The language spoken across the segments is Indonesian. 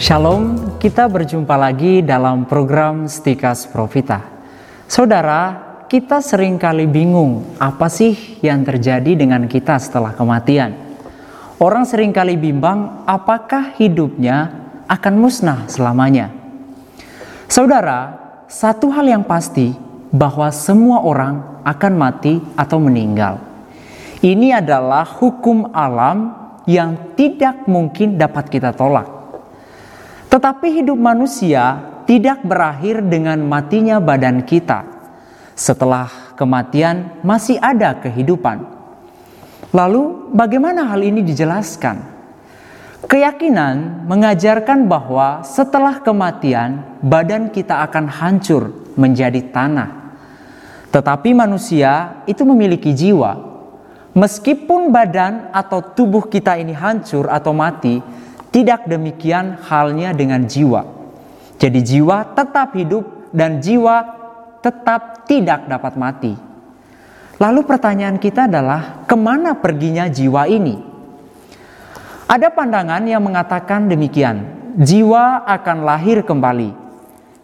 Shalom, kita berjumpa lagi dalam program Stikas Profita. Saudara, kita sering kali bingung apa sih yang terjadi dengan kita setelah kematian. Orang sering kali bimbang apakah hidupnya akan musnah selamanya. Saudara, satu hal yang pasti bahwa semua orang akan mati atau meninggal. Ini adalah hukum alam yang tidak mungkin dapat kita tolak. Tetapi hidup manusia tidak berakhir dengan matinya badan kita. Setelah kematian masih ada kehidupan. Lalu bagaimana hal ini dijelaskan? Keyakinan mengajarkan bahwa setelah kematian badan kita akan hancur menjadi tanah. Tetapi manusia itu memiliki jiwa. Meskipun badan atau tubuh kita ini hancur atau mati, tidak demikian halnya dengan jiwa. Jadi jiwa tetap hidup dan jiwa tetap tidak dapat mati. Lalu pertanyaan kita adalah ke mana perginya jiwa ini? Ada pandangan yang mengatakan demikian, jiwa akan lahir kembali.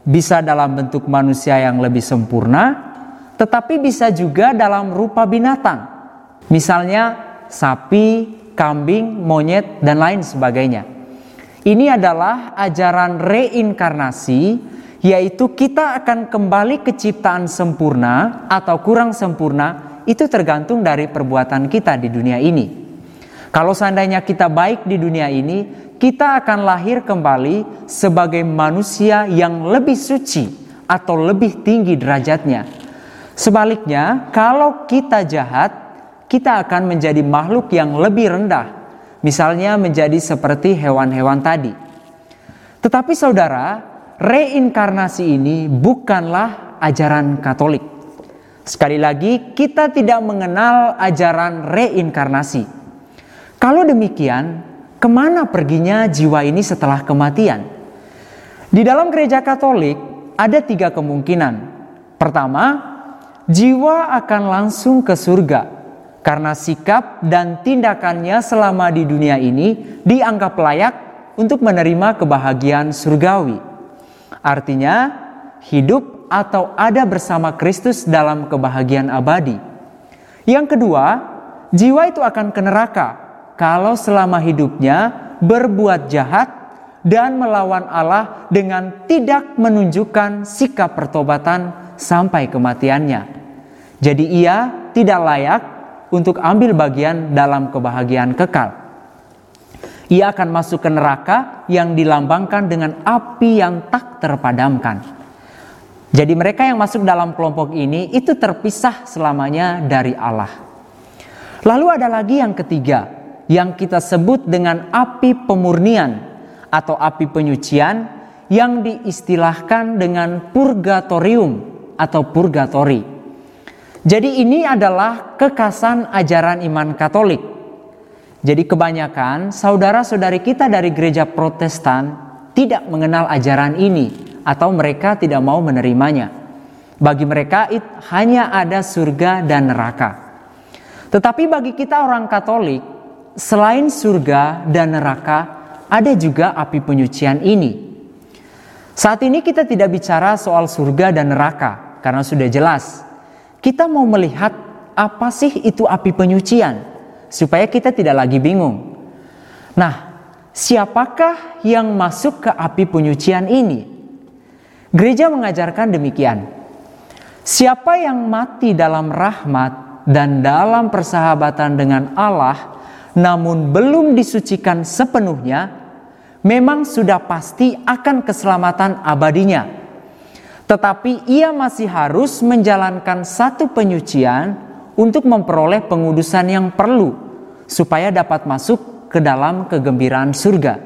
Bisa dalam bentuk manusia yang lebih sempurna, tetapi bisa juga dalam rupa binatang. Misalnya sapi, kambing, monyet, dan lain sebagainya. Ini adalah ajaran reinkarnasi, yaitu kita akan kembali ke ciptaan sempurna atau kurang sempurna, itu tergantung dari perbuatan kita di dunia ini. Kalau seandainya kita baik di dunia ini, kita akan lahir kembali sebagai manusia yang lebih suci atau lebih tinggi derajatnya. Sebaliknya, kalau kita jahat, kita akan menjadi makhluk yang lebih rendah misalnya menjadi seperti hewan-hewan tadi. Tetapi saudara, reinkarnasi ini bukanlah ajaran Katolik. Sekali lagi, kita tidak mengenal ajaran reinkarnasi. Kalau demikian, ke mana perginya jiwa ini setelah kematian? Di dalam gereja Katolik ada tiga kemungkinan. Pertama, jiwa akan langsung ke surga karena sikap dan tindakannya selama di dunia ini dianggap layak untuk menerima kebahagiaan surgawi. Artinya, hidup atau ada bersama Kristus dalam kebahagiaan abadi. Yang kedua, jiwa itu akan ke neraka kalau selama hidupnya berbuat jahat dan melawan Allah dengan tidak menunjukkan sikap pertobatan sampai kematiannya. Jadi ia tidak layak untuk ambil bagian dalam kebahagiaan kekal. Ia akan masuk ke neraka yang dilambangkan dengan api yang tak terpadamkan. Jadi mereka yang masuk dalam kelompok ini itu terpisah selamanya dari Allah. Lalu ada lagi yang ketiga yang kita sebut dengan api pemurnian atau api penyucian yang diistilahkan dengan purgatorium atau purgatori. Jadi ini adalah kekasan ajaran iman Katolik. Jadi kebanyakan saudara-saudari kita dari gereja Protestan tidak mengenal ajaran ini atau mereka tidak mau menerimanya. Bagi mereka it, hanya ada surga dan neraka. Tetapi bagi kita orang Katolik, selain surga dan neraka, ada juga api penyucian ini. Saat ini kita tidak bicara soal surga dan neraka karena sudah jelas kita mau melihat apa sih itu api penyucian supaya kita tidak lagi bingung. Nah, siapakah yang masuk ke api penyucian ini? Gereja mengajarkan demikian. Siapa yang mati dalam rahmat dan dalam persahabatan dengan Allah namun belum disucikan sepenuhnya, memang sudah pasti akan keselamatan abadinya tetapi ia masih harus menjalankan satu penyucian untuk memperoleh pengudusan yang perlu supaya dapat masuk ke dalam kegembiraan surga.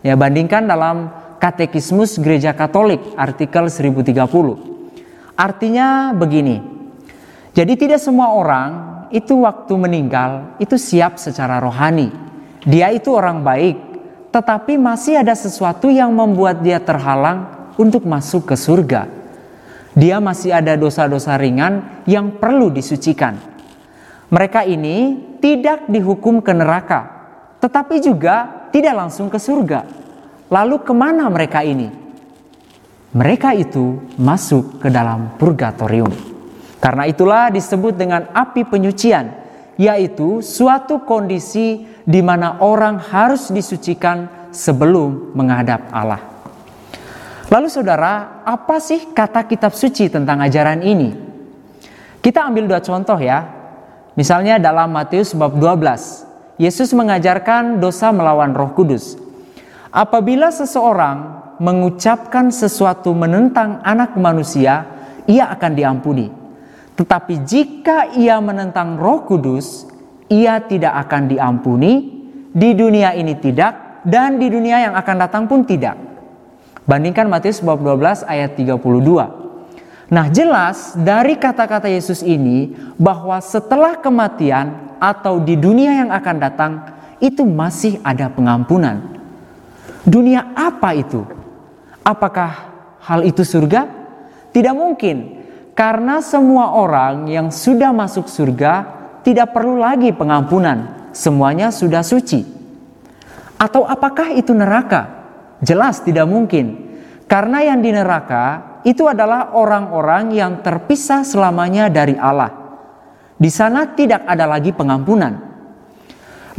Ya, bandingkan dalam Katekismus Gereja Katolik artikel 1030. Artinya begini. Jadi tidak semua orang itu waktu meninggal itu siap secara rohani. Dia itu orang baik, tetapi masih ada sesuatu yang membuat dia terhalang untuk masuk ke surga. Dia masih ada dosa-dosa ringan yang perlu disucikan. Mereka ini tidak dihukum ke neraka, tetapi juga tidak langsung ke surga. Lalu ke mana mereka ini? Mereka itu masuk ke dalam purgatorium. Karena itulah disebut dengan api penyucian, yaitu suatu kondisi di mana orang harus disucikan sebelum menghadap Allah. Lalu saudara, apa sih kata kitab suci tentang ajaran ini? Kita ambil dua contoh ya. Misalnya dalam Matius bab 12, Yesus mengajarkan dosa melawan Roh Kudus. Apabila seseorang mengucapkan sesuatu menentang anak manusia, ia akan diampuni. Tetapi jika ia menentang Roh Kudus, ia tidak akan diampuni, di dunia ini tidak, dan di dunia yang akan datang pun tidak. Bandingkan Matius bab 12 ayat 32. Nah, jelas dari kata-kata Yesus ini bahwa setelah kematian atau di dunia yang akan datang itu masih ada pengampunan. Dunia apa itu? Apakah hal itu surga? Tidak mungkin, karena semua orang yang sudah masuk surga tidak perlu lagi pengampunan, semuanya sudah suci. Atau apakah itu neraka? Jelas tidak mungkin, karena yang di neraka itu adalah orang-orang yang terpisah selamanya dari Allah. Di sana tidak ada lagi pengampunan.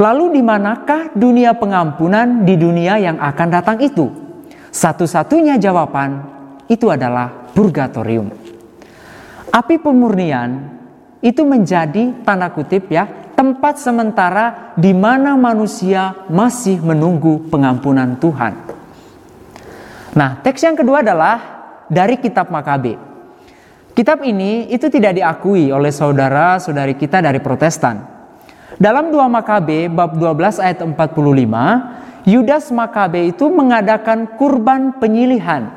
Lalu di manakah dunia pengampunan di dunia yang akan datang itu? Satu-satunya jawaban itu adalah purgatorium. Api pemurnian itu menjadi tanda kutip ya tempat sementara di mana manusia masih menunggu pengampunan Tuhan. Nah, teks yang kedua adalah dari kitab Makabe. Kitab ini itu tidak diakui oleh saudara-saudari kita dari Protestan. Dalam 2 Makabe bab 12 ayat 45, Yudas Makabe itu mengadakan kurban penyilihan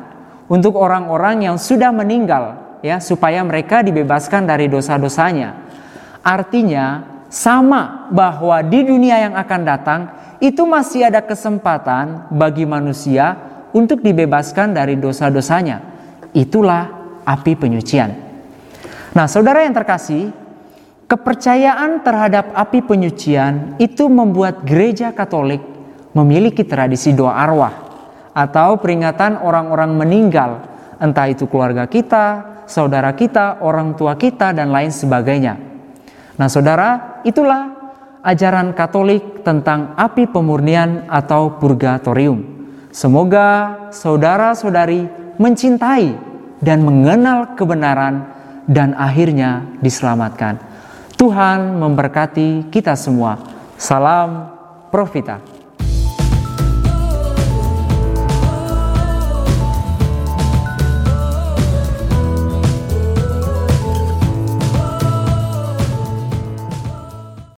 untuk orang-orang yang sudah meninggal ya supaya mereka dibebaskan dari dosa-dosanya. Artinya sama bahwa di dunia yang akan datang itu masih ada kesempatan bagi manusia untuk dibebaskan dari dosa-dosanya. Itulah api penyucian. Nah, saudara yang terkasih, kepercayaan terhadap api penyucian itu membuat gereja Katolik memiliki tradisi doa arwah atau peringatan orang-orang meninggal, entah itu keluarga kita, saudara kita, orang tua kita, dan lain sebagainya. Nah, saudara, itulah ajaran Katolik tentang api pemurnian atau purgatorium. Semoga saudara-saudari mencintai dan mengenal kebenaran, dan akhirnya diselamatkan. Tuhan memberkati kita semua. Salam Profita.